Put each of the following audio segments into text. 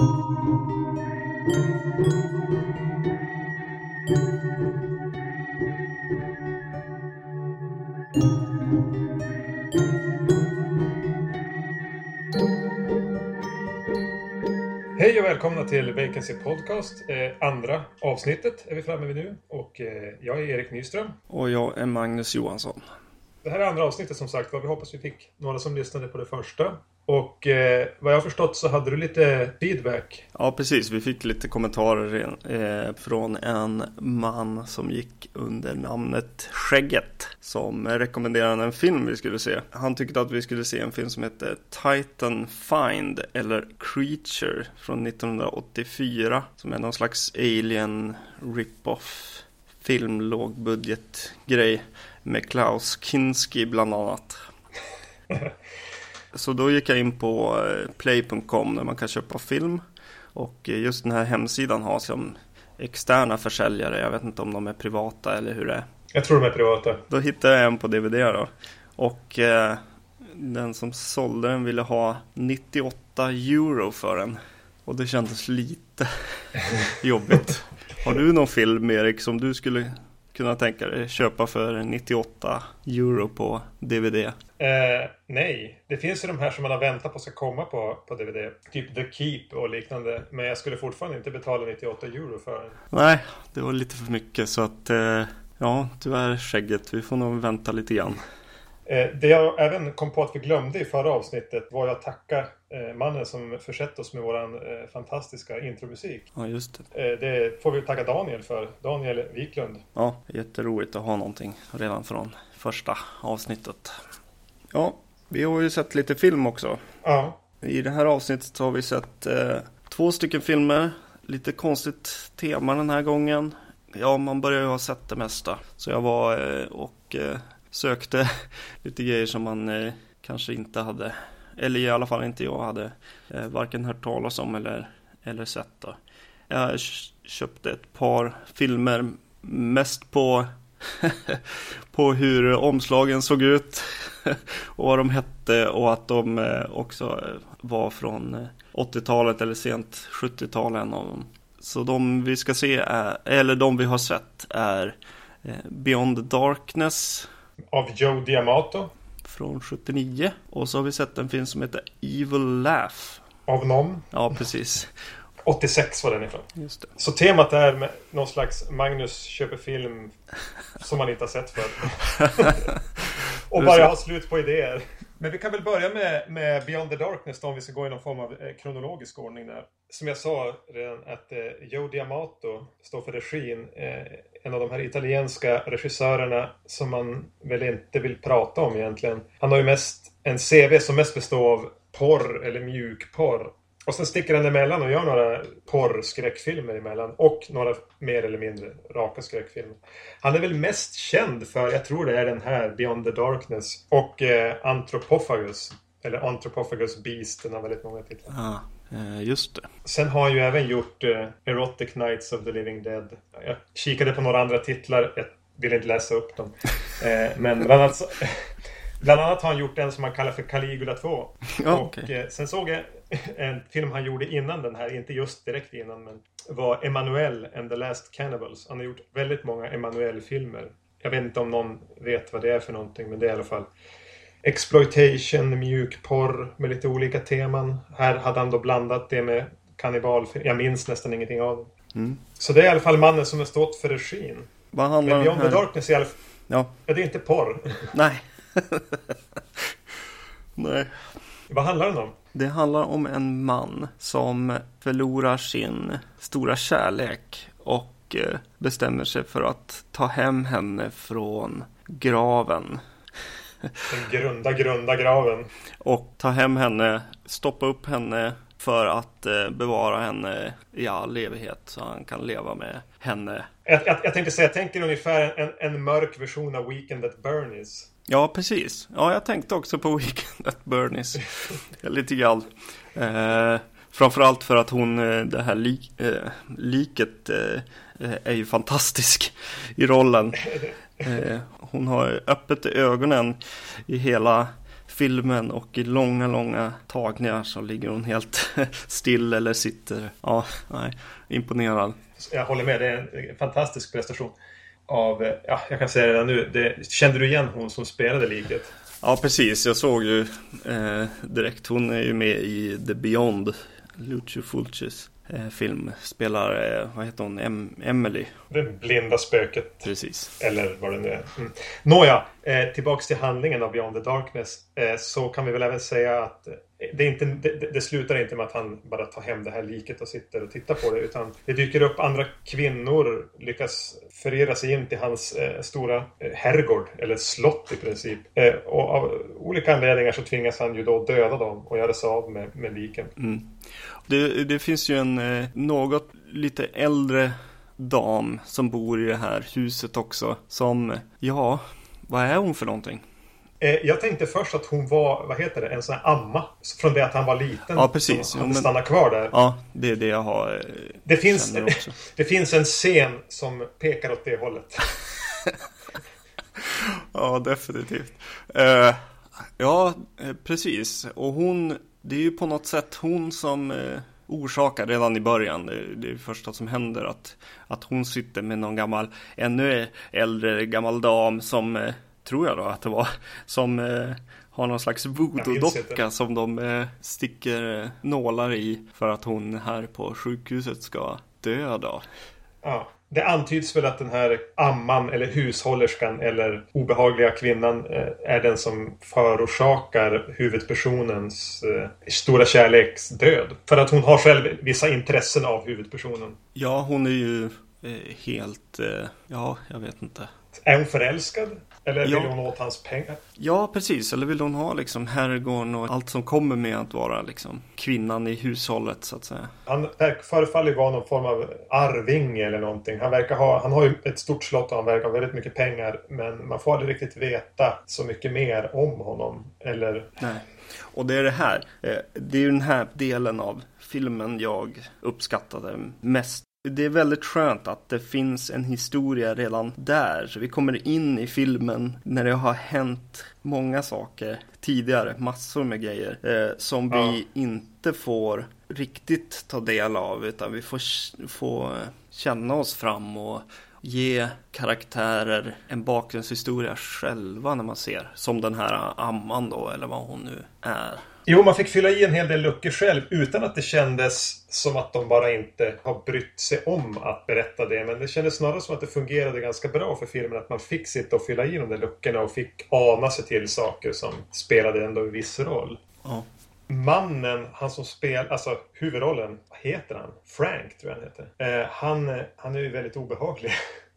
Hej och välkomna till Vacancy Podcast. Eh, andra avsnittet är vi framme vid nu. Och eh, jag är Erik Nyström. Och jag är Magnus Johansson. Det här är andra avsnittet som sagt var. Vi hoppas vi fick några som lyssnade på det första. Och eh, vad jag förstått så hade du lite feedback. Ja, precis. Vi fick lite kommentarer eh, från en man som gick under namnet Skägget. Som rekommenderade en film vi skulle se. Han tyckte att vi skulle se en film som heter Titan Find eller Creature från 1984. Som är någon slags alien rip-off film, lågbudget grej. med Klaus Kinski bland annat. Så då gick jag in på eh, play.com där man kan köpa film. Och eh, just den här hemsidan har som externa försäljare. Jag vet inte om de är privata eller hur det är. Jag tror de är privata. Då hittade jag en på DVD då. Och eh, den som sålde den ville ha 98 euro för den. Och det kändes lite jobbigt. Har du någon film Erik som du skulle kunna tänka dig köpa för 98 euro på DVD? Eh, nej, det finns ju de här som man har väntat på ska komma på, på DVD. Typ The Keep och liknande. Men jag skulle fortfarande inte betala 98 euro för den. Nej, det var lite för mycket så att eh, ja, tyvärr skägget. Vi får nog vänta lite grann. Eh, det jag även kom på att vi glömde i förra avsnittet var att tacka eh, mannen som försett oss med våran eh, fantastiska intromusik. Ja, just det. Eh, det får vi tacka Daniel för. Daniel Wiklund. Ja, jätteroligt att ha någonting redan från första avsnittet. Ja, vi har ju sett lite film också. Ja, I det här avsnittet har vi sett eh, två stycken filmer. Lite konstigt tema den här gången. Ja, man börjar ju ha sett det mesta. Så jag var eh, och eh, sökte lite grejer som man eh, kanske inte hade, eller i alla fall inte jag hade, eh, varken hört talas om eller, eller sett. Då. Jag köpte ett par filmer, mest på, på hur omslagen såg ut och vad de hette och att de eh, också eh, var från eh, 80-talet eller sent 70-tal en av dem. Så de vi ska se är, eller de vi har sett är eh, Beyond Darkness av Joe Diamato. från 79 och så har vi sett en film som heter Evil Laugh. Av någon. Ja, precis. 86 var den ifrån. Just det. Så temat är med någon slags Magnus köper film som man inte har sett förr. och bara ha slut på idéer. Men vi kan väl börja med, med Beyond the Darkness då, om vi ska gå i någon form av eh, kronologisk ordning där. Som jag sa redan att eh, Joe Diamato står för regin. Eh, en av de här italienska regissörerna som man väl inte vill prata om egentligen. Han har ju mest en CV som mest består av porr eller mjukporr. Och sen sticker han emellan och gör några porrskräckfilmer emellan. Och några mer eller mindre raka skräckfilmer. Han är väl mest känd för, jag tror det är den här, Beyond the Darkness. Och eh, Anthropophagus. Eller Anthropophagus Beast, den har väldigt många titlar. Ja, eh, just det. Sen har han ju även gjort eh, Erotic Nights of the Living Dead. Jag kikade på några andra titlar. Jag vill inte läsa upp dem. Eh, men bland annat, bland annat har han gjort en som han kallar för Caligula 2. Ja, och okej. eh, sen såg jag en film han gjorde innan den här, inte just direkt innan, men var Emanuel and the Last Cannibals. Han har gjort väldigt många Emanuel-filmer. Jag vet inte om någon vet vad det är för någonting, men det är i alla fall exploitation, mjukporr med lite olika teman. Här hade han då blandat det med kannibalfilm. Jag minns nästan ingenting av det. Mm. Så det är i alla fall mannen som har stått för regin. Vad handlar Men Beyond the här? Darkness är i alla fall... Ja, Ja, det är inte porr. nej. nej. Vad handlar den om? Det handlar om en man som förlorar sin stora kärlek och eh, bestämmer sig för att ta hem henne från graven. Den grunda, grunda graven. Och ta hem henne, stoppa upp henne för att eh, bevara henne i all evighet så han kan leva med henne. Jag, jag, jag tänkte säga, jag tänker ungefär en, en mörk version av Weekend at Bernies. Ja, precis. Ja, jag tänkte också på Weekend at Bernies. Lite grann. Eh, framförallt för att hon, eh, det här lik, eh, liket eh, eh, är ju fantastisk i rollen. Eh, hon har öppet i ögonen i hela filmen och i långa, långa tagningar så ligger hon helt still eller sitter. Ja, nej, imponerad. Jag håller med, det är en fantastisk prestation. Av, ja, jag kan säga det redan nu, det, kände du igen hon som spelade liket? Ja, precis. Jag såg ju eh, direkt. Hon är ju med i The Beyond, Lucio Fulcis eh, film. Spelar, eh, vad heter hon, em Emily. Det blinda spöket. Precis. Eller vad det nu är. Mm. Nåja, eh, tillbaks till handlingen av Beyond the Darkness. Eh, så kan vi väl även säga att det, inte, det, det, slutar inte med att han bara tar hem det här liket och sitter och tittar på det. Utan det dyker upp andra kvinnor, lyckas förirra sig in till hans eh, stora eh, herrgård, eller slott i princip. Eh, och av olika anledningar så tvingas han ju då döda dem och göra sig av med, med liken. Mm. Det, det, finns ju en eh, något lite äldre dam som bor i det här huset också. Som, ja, vad är hon för någonting? Eh, jag tänkte först att hon var, vad heter det, en sån här amma. Från det att han var liten. Ja, precis. Som hade stannat kvar där. Ja, det är det jag har. Eh, det finns, det finns en scen som pekar åt det hållet. ja, definitivt. Uh, ja, precis. Och hon, det är ju på något sätt hon som uh, orsakar redan i början. Det, det är det första som händer att, att hon sitter med någon gammal, ännu äldre gammal dam som uh, tror jag då att det var, som eh, har någon slags voodoo-docka som de eh, sticker eh, nålar i för att hon här på sjukhuset ska dö då. Ja, det antyds väl att den här amman eller hushållerskan eller obehagliga kvinnan eh, är den som förorsakar huvudpersonens eh, stora kärleks död. För att hon har själv vissa intressen av huvudpersonen. Ja, hon är ju helt, ja, jag vet inte. Är hon förälskad? Eller vill ja. hon åt hans pengar? Ja, precis. Eller vill hon ha liksom herrgården och allt som kommer med att vara liksom kvinnan i hushållet så att säga. Han förefaller vara någon form av arvinge eller någonting. Han verkar ha, han har ju ett stort slott och han verkar ha väldigt mycket pengar. Men man får aldrig riktigt veta så mycket mer om honom. Eller... Nej. Och det är det här. Eh, det är ju den här delen av filmen jag uppskattade mest det är väldigt skönt att det finns en historia redan där. Så vi kommer in i filmen när det har hänt många saker tidigare, massor med grejer eh, som ja. vi inte får riktigt ta del av utan vi får, får känna oss fram och ge karaktärer en bakgrundshistoria själva när man ser. Som den här Amman då, eller vad hon nu är. Jo, man fick fylla i en hel del luckor själv utan att det kändes som att de bara inte har brytt sig om att berätta det. Men det kändes snarare som att det fungerade ganska bra för filmen. Att man fick sitta och fylla i de där luckorna och fick ana sig till saker som spelade ändå en viss roll. Ja. Mannen, han som spelar, alltså huvudrollen, vad heter han? Frank tror jag han heter. Eh, han, han är ju väldigt obehaglig.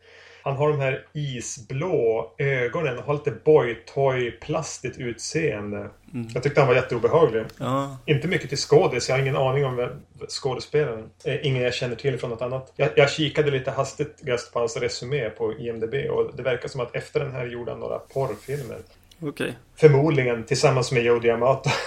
Han har de här isblå ögonen och har lite boytoy-plastigt utseende. Mm. Jag tyckte han var jätteobehaglig. Ja. Inte mycket till skådis. Jag har ingen aning om skådespelaren. Eh, ingen jag känner till från något annat. Jag, jag kikade lite hastigt på hans resumé på IMDB och det verkar som att efter den här gjorde han några porrfilmer. Okay. Förmodligen tillsammans med Jody Amato.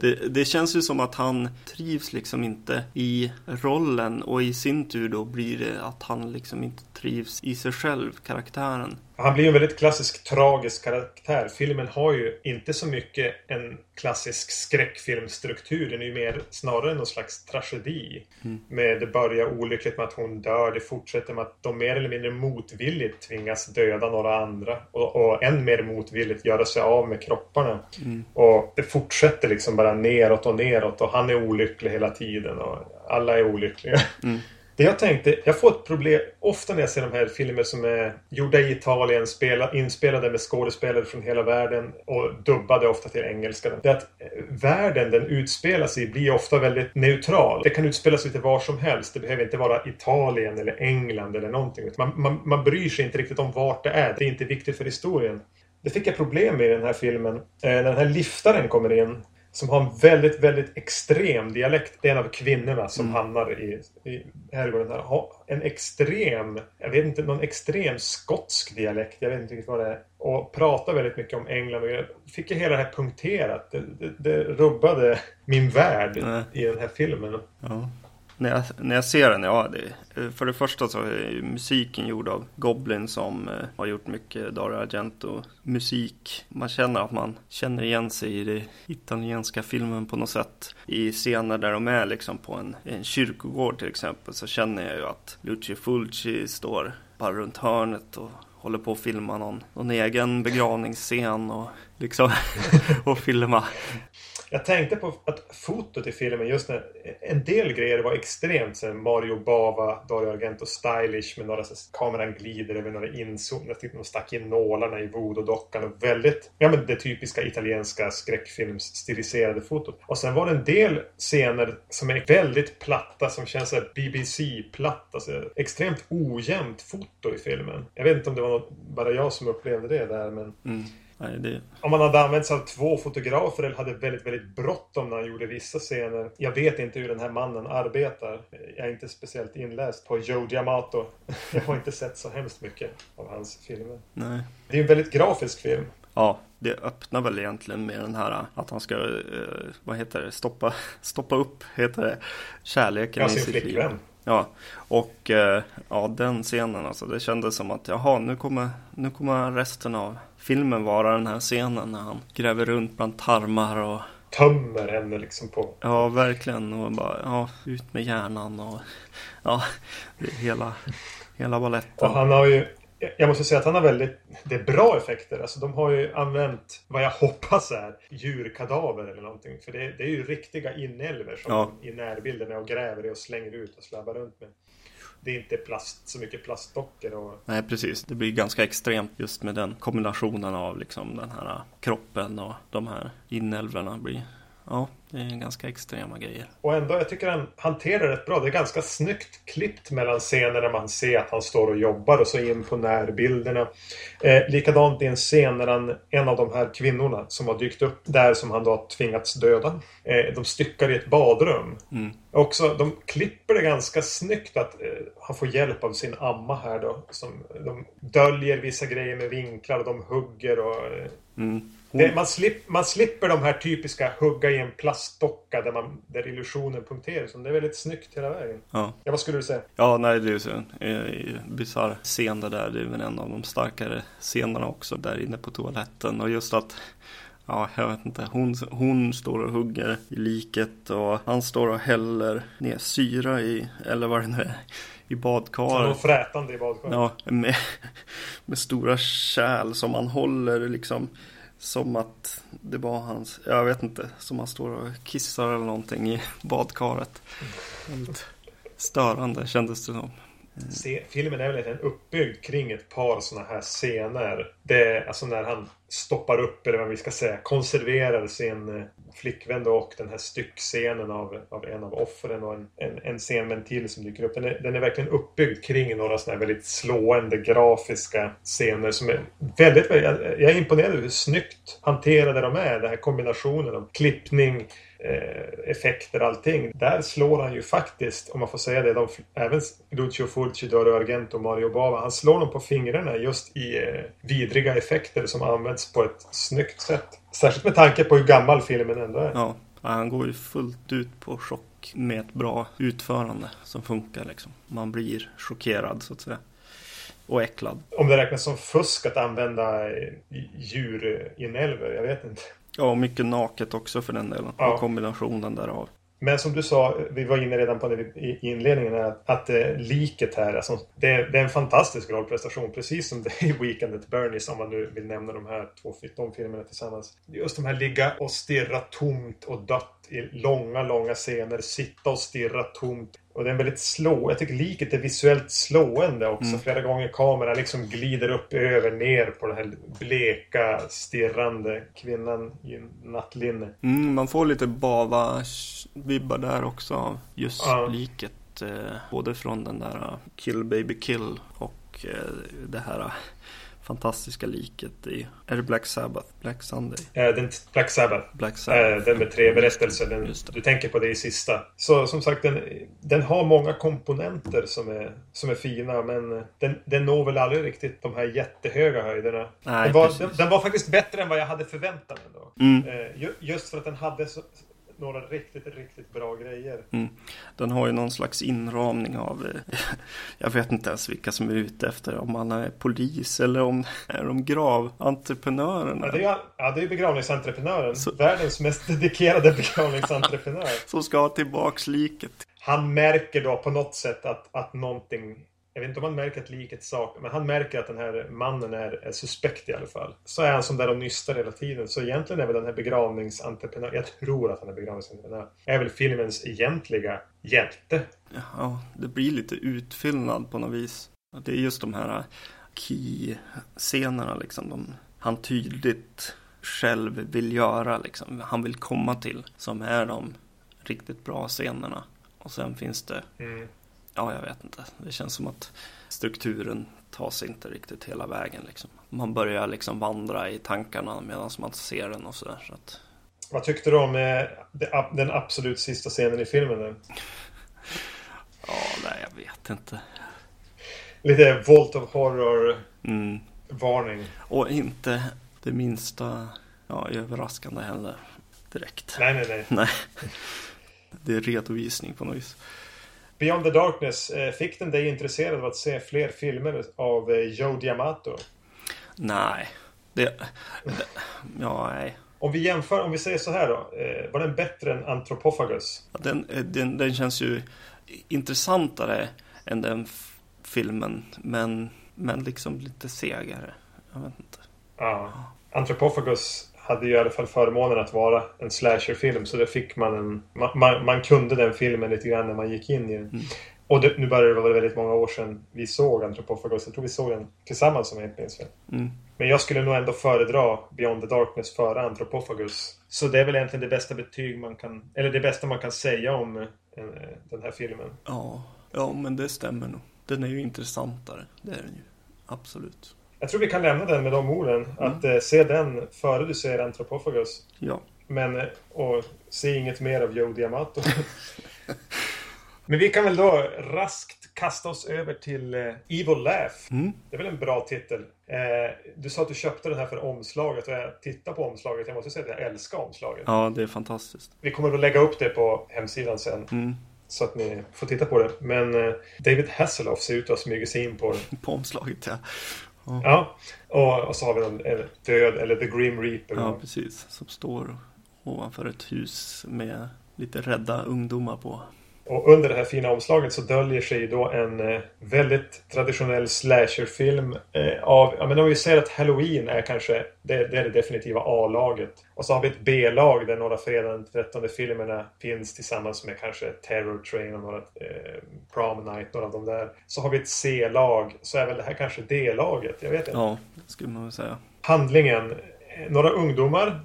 Det, det, känns ju som att han trivs liksom inte i rollen och i sin tur då blir det att han liksom inte trivs i sig själv, karaktären. Han blir en väldigt klassisk tragisk karaktär. Filmen har ju inte så mycket en klassisk skräckfilmstruktur. Den är ju mer snarare någon slags tragedi. Mm. Med det börjar olyckligt med att hon dör. Det fortsätter med att de mer eller mindre motvilligt tvingas döda några andra. Och, och än mer motvilligt göra sig av med kropparna. Mm. Och det fortsätter liksom bara neråt och neråt. Och han är olycklig hela tiden. Och alla är olyckliga. Mm. Det jag tänkte, jag får ett problem ofta när jag ser de här filmer som är gjorda i Italien, spela, inspelade med skådespelare från hela världen och dubbade ofta till engelska. Det är att eh, världen den utspelas i blir ofta väldigt neutral. Det kan utspelas lite var som helst. Det behöver inte vara Italien eller England eller någonting. Man, man, man bryr sig inte riktigt om vart det är. Det är inte viktigt för historien. Det fick jag problem med i den här filmen. Eh, när den här liftaren kommer in som har en väldigt, väldigt extrem dialekt. Det är en av kvinnorna som mm. hamnar i, i herrgården här. Har en extrem, jag vet inte, någon extrem skotsk dialekt. Jag vet inte riktigt vad det är. Och pratar väldigt mycket om England. Och fick jag hela det här punkterat. Det, det, det rubbade min värld mm. i den här filmen. Ja när jag, när jag ser den, ja, det, eh, för det första så är musiken gjord av Goblin som eh, har gjort mycket Dario Argento musik. Man känner att man känner igen sig i den italienska filmen på något sätt. I scener där de är liksom på en, en kyrkogård till exempel så känner jag ju att Lucio Fulci står bara runt hörnet och håller på att filma någon, någon egen begravningsscen och liksom och filma jag tänkte på att fotot i filmen, just när en del grejer var extremt så Mario Bava, Dario Argento stylish med några så kameran glider över några inzoom. Jag tyckte de stack in nålarna i voodoo-dockan och väldigt, ja men det typiska italienska skräckfilmsstiliserade fotot. Och sen var det en del scener som är väldigt platta, som känns såhär BBC-platt. Alltså extremt ojämnt foto i filmen. Jag vet inte om det var något, bara jag som upplevde det där men mm. Nej, det... Om man hade använt sig av två fotografer eller hade väldigt, väldigt bråttom när han gjorde vissa scener. Jag vet inte hur den här mannen arbetar. Jag är inte speciellt inläst på Joe Giamato. Jag har inte sett så hemskt mycket av hans filmer. Nej. Det är en väldigt grafisk film. Ja, det öppnar väl egentligen med den här att han ska, eh, vad heter det, stoppa, stoppa upp, heter det, kärleken ja, i sitt liv. Ja, och eh, ja, den scenen alltså. Det kändes som att jaha, nu kommer, nu kommer resten av filmen vara den här scenen när han gräver runt bland tarmar och tömmer henne liksom på. Ja, verkligen. Och bara, ja, ut med hjärnan och ja, hela, hela baletten. Och han har ju jag måste säga att han har väldigt det är bra effekter. Alltså de har ju använt vad jag hoppas är djurkadaver eller någonting. För det, det är ju riktiga inälvor som ja. i närbilden och gräver i och slänger ut och slabbar runt med. Det är inte plast, så mycket plastdockor och... Nej precis, det blir ganska extremt just med den kombinationen av liksom den här kroppen och de här inälvorna blir Ja, det är ganska extrema grejer. Och ändå, jag tycker han hanterar det rätt bra. Det är ganska snyggt klippt mellan scener när man ser att han står och jobbar och så in på närbilderna. Eh, likadant i en scen när han, en av de här kvinnorna som har dykt upp där som han då har tvingats döda. Eh, de styckar i ett badrum. Mm. Också, de klipper det ganska snyggt att eh, han får hjälp av sin amma här då. Som, de döljer vissa grejer med vinklar och de hugger och... Eh, mm. Det, man, slip, man slipper de här typiska hugga i en plastdocka där, man, där illusionen punkteras. Det är väldigt snyggt hela vägen. Ja. ja vad skulle du säga? Ja, nej, det är ju en bisarr scen det där. Det är väl en av de starkare scenerna också där inne på toaletten. Och just att Ja, jag vet inte. Hon, hon står och hugger i liket och han står och häller ner syra i, eller vad det nu är, i badkaret. Så frätande i badkaret. Ja, med, med stora kärl som han håller liksom som att det var hans, jag vet inte, som han står och kissar eller någonting i badkaret. Väldigt störande kändes det som. Se, filmen är väl uppbyggd kring ett par sådana här scener. Det, alltså när han stoppar upp, eller vad vi ska säga, konserverar sin eh, flickvän då och den här styckscenen av, av en av offren och en, en, en scen med en till som dyker upp. Den är, den är verkligen uppbyggd kring några sådana här väldigt slående grafiska scener som är väldigt, jag, jag är imponerad över hur snyggt hanterade de är. Den här kombinationen av klippning, effekter, allting. Där slår han ju faktiskt, om man får säga det, de, även Lucio Fulci, Dario Argento och Mario Bava, han slår dem på fingrarna just i eh, vidriga effekter som används på ett snyggt sätt. Särskilt med tanke på hur gammal filmen ändå är. Ja, han går ju fullt ut på chock med ett bra utförande som funkar liksom. Man blir chockerad så att säga. Och äcklad. Om det räknas som fusk att använda eh, djurinälvor, jag vet inte. Ja, och mycket naket också för den delen. Ja. Och kombinationen därav. Men som du sa, vi var inne redan på det i inledningen, att, att eh, liket här, alltså, det, det, är en fantastisk rollprestation. Precis som det är i Weekend at Bernies, om man nu vill nämna de här två de filmerna tillsammans. Just de här ligga och stirra tomt och dött i långa, långa scener. Sitta och stirra tomt. Och det är väldigt slå. Jag tycker liket är visuellt slående också. Mm. Flera gånger kameran liksom glider upp, över, ner på den här bleka, stirrande kvinnan i nattlinne. Mm, man får lite Bava-vibbar där också av just ja. liket. Eh, både från den där uh, Kill Baby Kill och eh, det här fantastiska liket i, är det Black Sabbath? Black Sunday? Eh, den, Black Sabbath. Black Sabbath. Eh, den med tre berättelser. Den, du tänker på det i sista. Så som sagt, den, den har många komponenter som är, som är fina. Men den, den når väl aldrig riktigt de här jättehöga höjderna. Nej, den, var, den, den, var faktiskt bättre än vad jag hade förväntat mig. Då. Mm. Eh, just för att den hade så, några riktigt, riktigt bra grejer. Mm. Den har ju någon slags inramning av, eh, jag vet inte ens vilka som är ute efter, om man är polis eller om är de graventreprenörerna. Ja, det är, ja, det är begravningsentreprenören. Så... Världens mest dedikerade begravningsentreprenör. Som ska ha tillbaks liket. Han märker då på något sätt att, att någonting jag vet inte om han märker att liket saknas, men han märker att den här mannen är, är, suspekt i alla fall. Så är han som där och nystar hela tiden. Så egentligen är väl den här begravningsentreprenören, jag tror att han är begravningsentreprenör, är väl filmens egentliga hjälte. Ja, det blir lite utfyllnad på något vis. Det är just de här key-scenerna liksom. De, han tydligt själv vill göra liksom. Han vill komma till. Som är de riktigt bra scenerna. Och sen finns det mm ja, jag vet inte. Det känns som att strukturen tar sig inte riktigt hela vägen. Liksom. Man börjar liksom vandra i tankarna medan man ser den och sådär. Så att... Vad tyckte du om eh, den absolut sista scenen i filmen? Ja, nej, jag vet inte. Lite Vault of Horror-varning. Mm. Och inte det minsta ja, överraskande heller direkt. Nej, nej, nej. nej. Det är redovisning på något vis. Beyond the Darkness, eh, fick den dig intresserad av att se fler filmer av eh, Joe Diamato? Nej. Det, ja, nej. Om vi jämför, om vi säger så här då. Eh, var den bättre än Anthropophagus? Den, den, den känns ju intressantare än den filmen. Men, men liksom lite segare. Jag vet inte. Ja. Anthropophagus hade ju i alla fall förmånen att vara en slasherfilm. Så det fick man en... Man, man, kunde den filmen lite grann när man gick in i den. Mm. Och det, nu börjar det vara väldigt många år sedan vi såg Anthropophagus. Jag tror vi såg den tillsammans som jag minns mm. Men jag skulle nog ändå föredra Beyond the Darkness före Anthropophagus. Så det är väl egentligen det bästa betyg man kan... Eller det bästa man kan säga om eh, den här filmen. Ja, ja men det stämmer nog. Den är ju intressantare. Det är den ju. Absolut. Jag tror vi kan lämna den med de orden. Mm. Att eh, se den före du ser Antropophagus. Ja. Men, eh, och se inget mer av Joe Diamato. Men vi kan väl då raskt kasta oss över till eh, Evil Laugh. Mm. Det är väl en bra titel. Eh, du sa att du köpte den här för omslaget och jag tittar på omslaget. Jag måste säga att jag älskar omslaget. Ja, det är fantastiskt. Vi kommer att lägga upp det på hemsidan sen. Mm. Så att ni får titta på det. Men eh, David Hasselhoff ser ut att ha smugit sig in på det. på omslaget, ja. Ja, och, och, så har vi en, en död, eller The Grim Reaper. Ja, precis. Som står ovanför ett hus med lite rädda ungdomar på. Och under det här fina omslaget så döljer sig då en eh, väldigt traditionell slasherfilm eh, av, ja men om vi säger att Halloween är kanske, det, det är det definitiva A-laget. Och så har vi ett B-lag där några fredag den 13 filmerna finns tillsammans med kanske Terror Train och några eh, Prom Night, några av de där. Så har vi ett C-lag, så är väl det här kanske D-laget, jag vet inte. Ja, det skulle man väl säga. Handlingen, eh, några ungdomar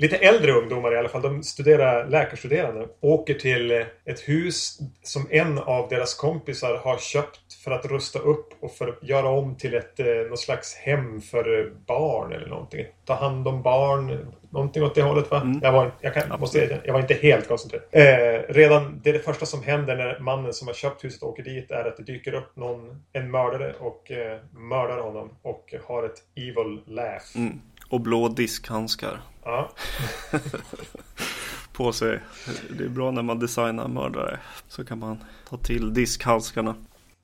lite äldre ungdomar i alla fall, de studerar läkarstuderande, åker till ett hus som en av deras kompisar har köpt för att rusta upp och för att göra om till ett eh, något slags hem för barn eller någonting. Ta hand om barn, någonting åt det hållet va? Mm. Jag, var, jag, kan, måste, jag var inte helt koncentrerad. Eh, redan det, är det första som händer när mannen som har köpt huset åker dit är att det dyker upp någon, en mördare och eh, mördar honom och har ett evil laugh. Mm. Och blå diskhandskar. Ja. på sig. Det är bra när man designar mördare. Så kan man ta till diskhandskarna.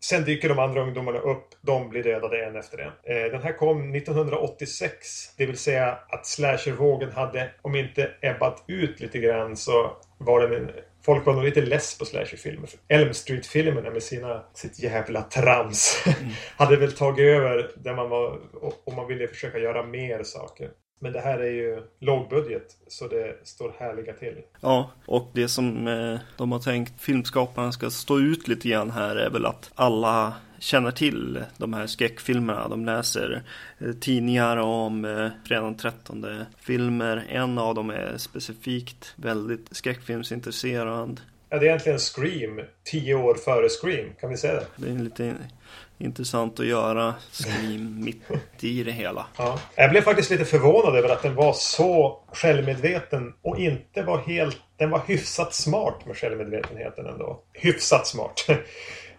Sen dyker de andra ungdomarna upp. De blir dödade en efter en. Eh, den här kom 1986. Det vill säga att slashervågen hade, om inte ebbat ut lite grann, så var den en Folk var nog lite less på slasherfilmer. Elm Street-filmerna med sina, sitt jävla trams mm. hade väl tagit över där man var och man ville försöka göra mer saker. Men det här är ju lågbudget så det står härliga till. Ja, och det som eh, de har tänkt filmskaparna ska stå ut lite grann här är väl att alla känner till de här skräckfilmerna. De läser eh, tidningar om eh, den 13 filmer. En av dem är specifikt väldigt skräckfilmsintresserad. Ja, det är egentligen Scream, tio år före Scream, kan vi säga det? Det är en lite intressant att göra Scream mitt i det hela. Ja. Jag blev faktiskt lite förvånad över att den var så självmedveten och inte var helt... Den var hyfsat smart med självmedvetenheten ändå. Hyfsat smart.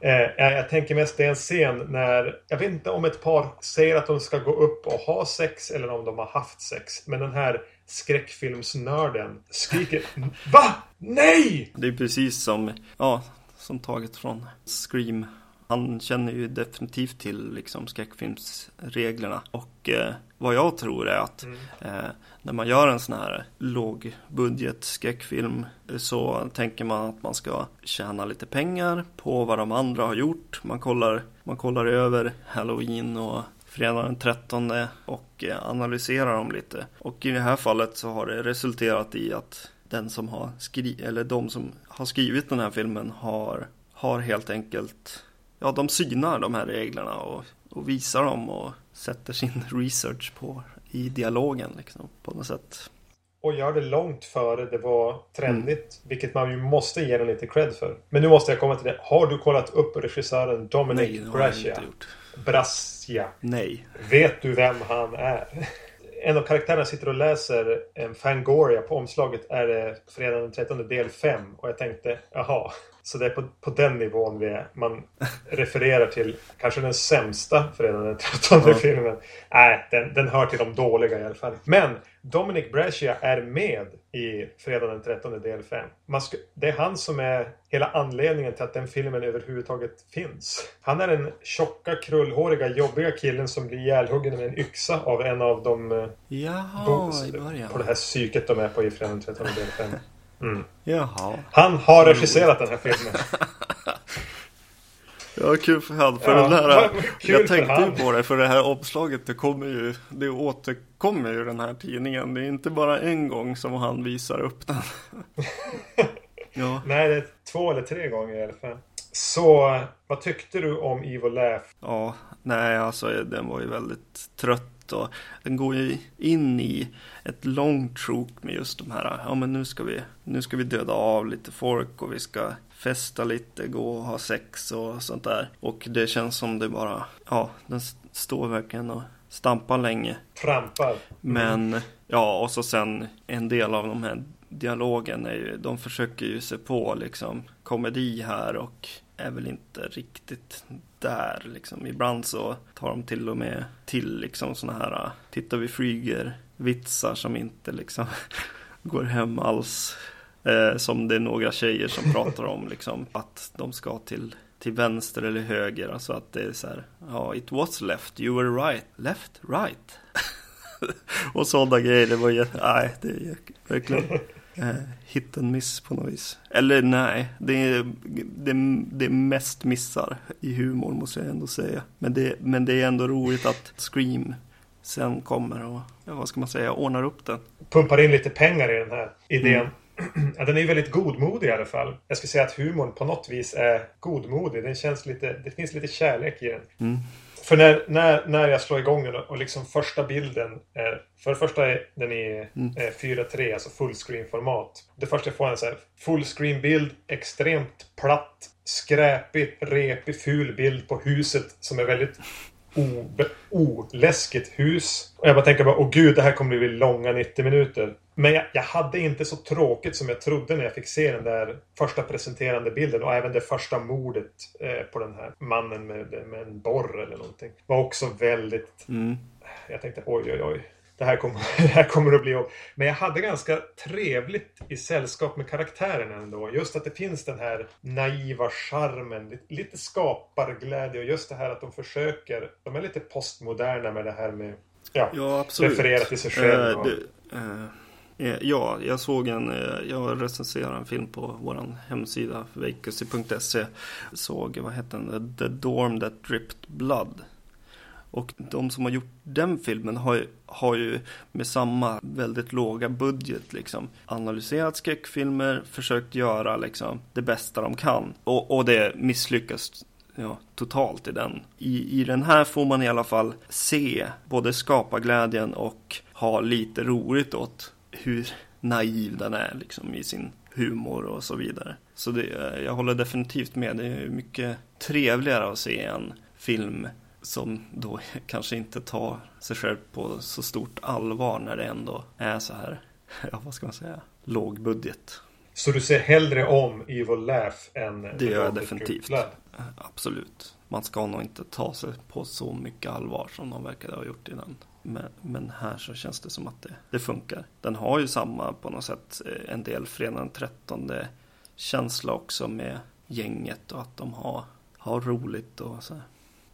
Eh, jag tänker mest det är en scen när, jag vet inte om ett par säger att de ska gå upp och ha sex eller om de har haft sex. Men den här skräckfilmsnörden skriker VA? Nej! Det är precis som, ja, som taget från Scream. Han känner ju definitivt till liksom skräckfilmsreglerna och eh, vad jag tror är att mm. eh, när man gör en sån här lågbudget skräckfilm så tänker man att man ska tjäna lite pengar på vad de andra har gjort. Man kollar, man kollar över Halloween och fredag den 13 och eh, analyserar dem lite. Och i det här fallet så har det resulterat i att den som har skrivit, eller de som har skrivit den här filmen har, har helt enkelt, ja de synar de här reglerna och, och visar dem och sätter sin research på i dialogen liksom, på något sätt. Och gör det långt före det var trendigt. Mm. Vilket man ju måste ge den lite cred för. Men nu måste jag komma till det. Har du kollat upp regissören Dominic Nej, gjort. Brassia. Nej. Vet du vem han är? En av karaktärerna sitter och läser en Fangoria. På omslaget är det fredag den 13 del 5. Och jag tänkte, jaha. Så det är på, på den nivån vi är. Man refererar till kanske den sämsta fredag den 13 ja. filmen. Nej, den, den hör till de dåliga i alla fall. Men Dominic Brescia är med i Fredag den 13 del 5. det är han som är hela anledningen till att den filmen överhuvudtaget finns. Han är den tjocka, krullhåriga, jobbiga killen som blir ihjälhuggen med en yxa av en av de eh, Jaha, på det här psyket de är på i Fredag den 13 del 5. Mm. Jaha. Han har regisserat den här filmen. Ja, kul för han. För ja, den här, jag tänkte ju på det, för det här omslaget, det kommer ju, det återkommer ju den här tidningen. Det är inte bara en gång som han visar upp den. ja. Nej, det är två eller tre gånger i alla fall. Så, vad tyckte du om Evil Laugh? Ja, nej alltså den var ju väldigt trött och den går ju in i ett långt sjok med just de här, ja men nu ska vi, nu ska vi döda av lite folk och vi ska festa lite, gå och ha sex och sånt där. Och det känns som det bara, ja, den står verkligen och stampar länge. Trampar. Mm. Men, ja, och så sen en del av de här dialogen är ju, de försöker ju se på liksom komedi här och är väl inte riktigt där liksom. Ibland så tar de till och med till liksom sådana här, äh, titta vi flyger vitsar som inte liksom går hem alls. Eh, som det är några tjejer som pratar om liksom att de ska till till vänster eller höger. Alltså att det är så här, ja, it was left, you were right, left, right. och sådana grejer, det var ju, nej, det är verkligen eh, hit and miss på något vis. Eller nej, det är, det, det är mest missar i humor måste jag ändå säga. Men det, men det är ändå roligt att Scream sen kommer och, ja, vad ska man säga, ordnar upp den. Pumpar in lite pengar i den här idén. Mm. Ja, den är ju väldigt godmodig i alla fall. Jag skulle säga att humorn på något vis är godmodig. Den känns lite, det finns lite kärlek i den. Mm. För när, när, när jag slår igång den och liksom första bilden är... För det första är den i mm. 4.3, alltså fullscreen-format. Det första jag får är en så här fullscreen-bild, extremt platt, skräpig, repig, ful bild på huset som är väldigt oläskigt hus. Och jag bara tänker bara, åh gud, det här kommer bli långa 90 minuter. Men jag, jag, hade inte så tråkigt som jag trodde när jag fick se den där första presenterande bilden och även det första mordet eh, på den här mannen med, med en borr eller någonting. Var också väldigt... Mm. Jag tänkte oj oj oj. Det här, kommer, det här kommer att bli jobb. Men jag hade ganska trevligt i sällskap med karaktärerna ändå. Just att det finns den här naiva charmen, lite skaparglädje och just det här att de försöker. De är lite postmoderna med det här med ja, ja absolut. referera till sig själv. Uh, det, uh Eh, Eh, ja, jag såg en, eh, jag recenserade en film på vår hemsida vacancy.se. Såg, vad hette den? The Dorm That Dripped Blood. Och de som har gjort den filmen har ju, har ju med samma väldigt låga budget liksom analyserat skräckfilmer, försökt göra liksom det bästa de kan. Och, och det misslyckas ja, totalt i den. I, I den här får man i alla fall se både skapa glädjen och ha lite roligt åt hur naiv den är liksom i sin humor och så vidare. Så det, jag håller definitivt med. Det är mycket trevligare att se en film som då kanske inte tar sig själv på så stort allvar när det ändå är så här, ja vad ska man säga, låg budget. Så du ser hellre om Evil Laugh än Det gör jag definitivt. Absolut. Man ska nog inte ta sig på så mycket allvar som de verkade ha gjort innan. Men, men, här så känns det som att det, det, funkar. Den har ju samma på något sätt eh, en del Fredagen den 13 känsla också med gänget och att de har, har roligt och så.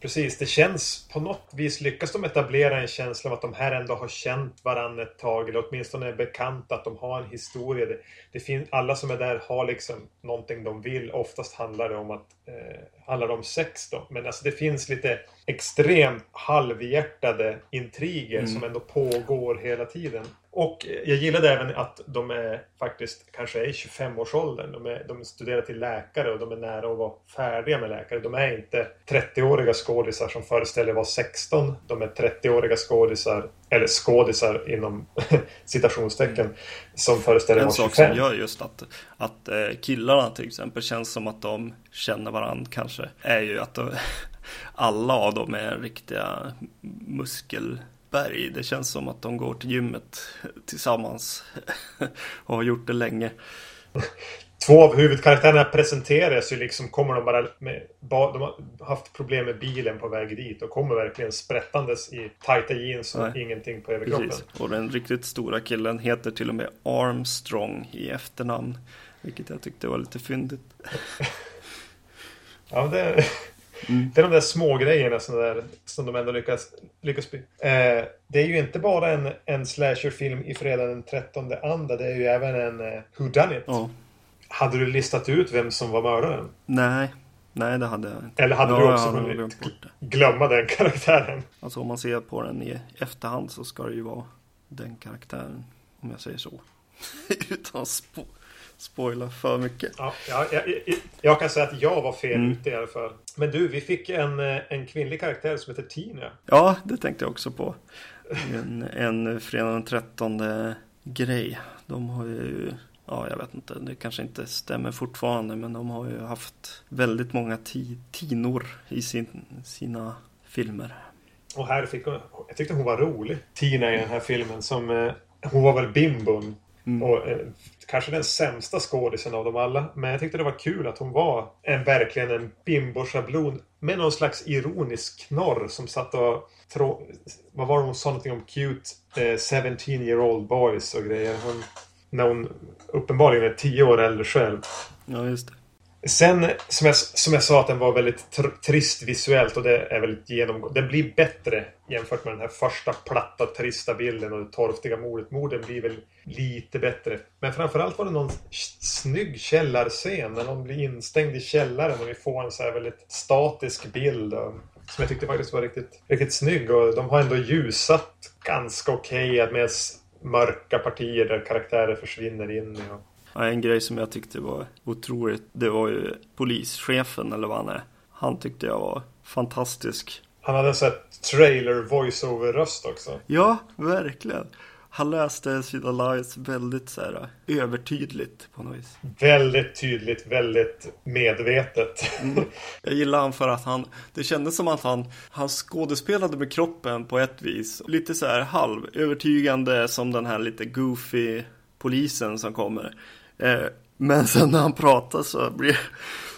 Precis, det känns på något vis lyckas de etablera en känsla av att de här ändå har känt varandra ett tag eller åtminstone är bekanta, att de har en historia. Det, det finns, alla som är där har liksom någonting de vill. Oftast handlar det om att eh, handlar om sex då. Men alltså det finns lite extremt halvhjärtade intriger mm. som ändå pågår hela tiden. Och jag gillade även att de är faktiskt kanske är i 25-årsåldern. De, de studerar till läkare och de är nära att vara färdiga med läkare. De är inte 30-åriga skådisar som föreställer vara 16. De är 30-åriga skådisar, eller skådisar inom citationstecken, som föreställer vara 25. En sak som gör just att, att eh, killarna till exempel känns som att de känner varandra kanske, är ju att de, alla av dem är riktiga muskel Berg. Det känns som att de går till gymmet tillsammans och har gjort det länge. Två av huvudkaraktärerna presenteras ju liksom, kommer de bara med, de har haft problem med bilen på väg dit och kommer verkligen sprättandes i tajta jeans och Nej. ingenting på överkroppen. Precis. Och den riktigt stora killen heter till och med Armstrong i efternamn. Vilket jag tyckte var lite fyndigt. ja, det, Mm. Det är de där små grejerna som, där, som de ändå lyckas, lyckas bli. Eh, det är ju inte bara en, en slasherfilm i fredag den 13 andra. Det är ju även en eh, Who Done It. Oh. Hade du listat ut vem som var mördaren? Nej, Nej, det hade jag inte. Eller hade ja, du också hunnit glömma den karaktären? Alltså om man ser på den i efterhand så ska det ju vara den karaktären. Om jag säger så. Utan att spå spoila för mycket. Ja, ja, jag, jag, kan säga att jag var fel mm. ute i alla fall. Men du, vi fick en, eh, en kvinnlig karaktär som heter Tina. Ja, det tänkte jag också på. En, en fredag den 13 grej. De har ju, ja jag vet inte, det kanske inte stämmer fortfarande men de har ju haft väldigt många tinor i sin, sina filmer. Och här fick hon, jag tyckte hon var rolig, Tina i den här filmen som eh, hon var väl bimbon Mm. Och eh, kanske den sämsta skådisen av dem alla. Men jag tyckte det var kul att hon var en, verkligen en bimbo-schablon med någon slags ironisk knorr som satt och... Trå, vad var det hon sa någonting om cute eh, 17 year old boys och grejer. Hon, när hon uppenbarligen är 10 år äldre själv. Ja, just det. Sen, som jag, som jag sa, att den var väldigt tr trist visuellt och det är väldigt genomgående. Den blir bättre jämfört med den här första platta, trista bilden och det torftiga mordet. Morden blir väl lite bättre. Men framförallt var det någon snygg källarscen när någon blir instängd i källaren och vi får en så här väldigt statisk bild. Och, som jag tyckte faktiskt var riktigt, riktigt snygg och de har ändå ljusat ganska okej okay med mörka partier där karaktärer försvinner in i. Och, Ja, en grej som jag tyckte var otroligt, det var ju polischefen eller vad han är. Han tyckte jag var fantastisk. Han hade här trailer voice-over röst också. Ja, verkligen. Han läste sina lines väldigt så här, övertydligt på något vis. Väldigt tydligt, väldigt medvetet. Mm. Jag gillar han för att han, det kändes som att han, han skådespelade med kroppen på ett vis. Lite så här halv övertygande som den här lite goofy polisen som kommer. Eh, men sen när han pratar så, blir,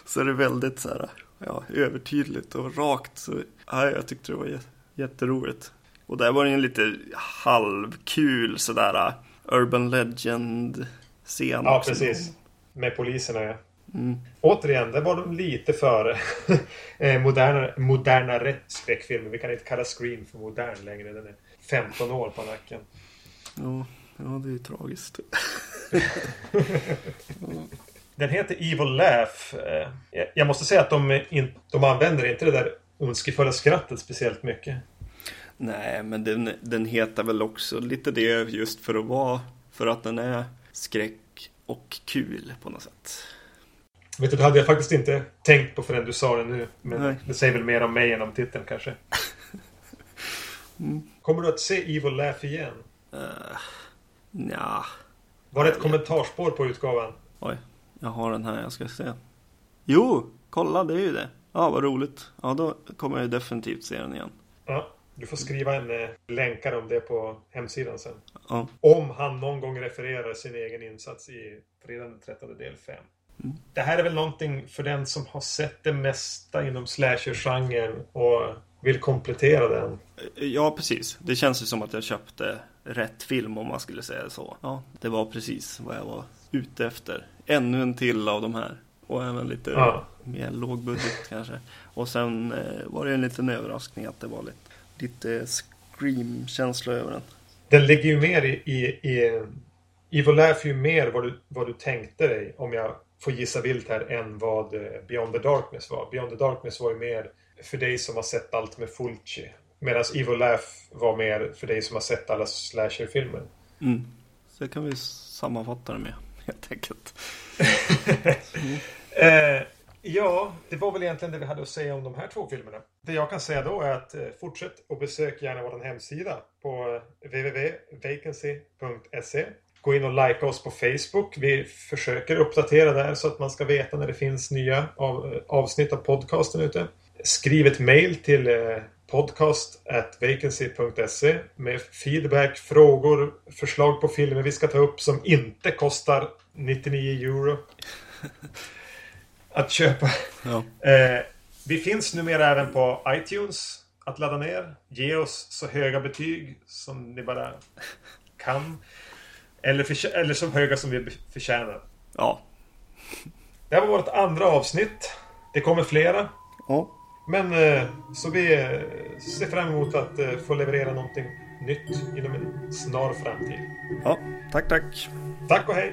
så är det väldigt så här, ja, övertydligt och rakt. Så, ja, jag tyckte det var jätteroligt. Och där var det en lite halvkul sådär Urban Legend-scen. Ja, precis. Med poliserna ja. Mm. Återigen, där var de lite före eh, moderna, modernare skräckfilmer. Vi kan inte kalla Scream för modern längre. Den är 15 år på nacken. Ja. Ja, det är ju tragiskt. Den heter Evil Laugh. Eh, jag måste säga att de, de använder inte det där ondskefulla skrattet speciellt mycket. Nej, men den, den heter väl också lite det just för att vara, för att den är skräck och kul på något sätt. Vet du, det hade jag faktiskt inte tänkt på förrän du sa det nu. Men Nej. det säger väl mer om mig än om titeln kanske. mm. Kommer du att se Evil Laugh igen? Uh, Ja. Var det ett kommentarsspår på utgåvan? Oj, jag har den här jag ska se. Jo, kolla det är ju det. Ja, vad roligt. Ja, då kommer jag definitivt se den igen. Ja, du får skriva en eh, länkare om det på hemsidan sen. Ja. Om han någon gång refererar sin egen insats i Fredag den 13 del 5. Mm. Det här är väl någonting för den som har sett det mesta inom slasher-genren och vill komplettera den. Ja, precis. Det känns ju som att jag köpte rätt film om man skulle säga så. Ja, det var precis vad jag var ute efter. Ännu en till av de här. Och även lite Ja. mer lågbudget kanske. Och sen eh, var det en liten överraskning att det var lite, lite scream-känsla över den. Den ligger ju mer i... i, i Evil Laugh ju mer vad du, vad du tänkte dig, om jag får gissa vilt här, än vad eh, Beyond the Darkness var. Beyond the Darkness var ju mer för dig som har sett allt med Fulci. Medan Evil Laugh var mer för dig som har sett alla slasherfilmer. Mm. Så kan vi sammanfatta det med, helt enkelt. Eh, ja, det var väl egentligen det vi hade att säga om de här två filmerna. Det jag kan säga då är att eh, fortsätt och besök gärna vår hemsida på eh, www.vacancy.se. Gå in och likea oss på Facebook. Vi försöker uppdatera där så att man ska veta när det finns nya av, eh, avsnitt av podcasten ute. Skriv ett mail till eh, podcast.vacancy.se med feedback, frågor, förslag på filmer vi ska ta upp som inte kostar 99 euro att köpa. Ja. Eh, vi finns numera även på iTunes att ladda ner. Ge oss så höga betyg som ni bara kan. Eller, eller så höga som vi förtjänar. Ja. Det här var vårt andra avsnitt. Det kommer flera. ja. Men eh, så vi eh, ser fram emot att eh, få leverera någonting nytt inom en snar framtid. ja. Tack, tack. Tack och hej!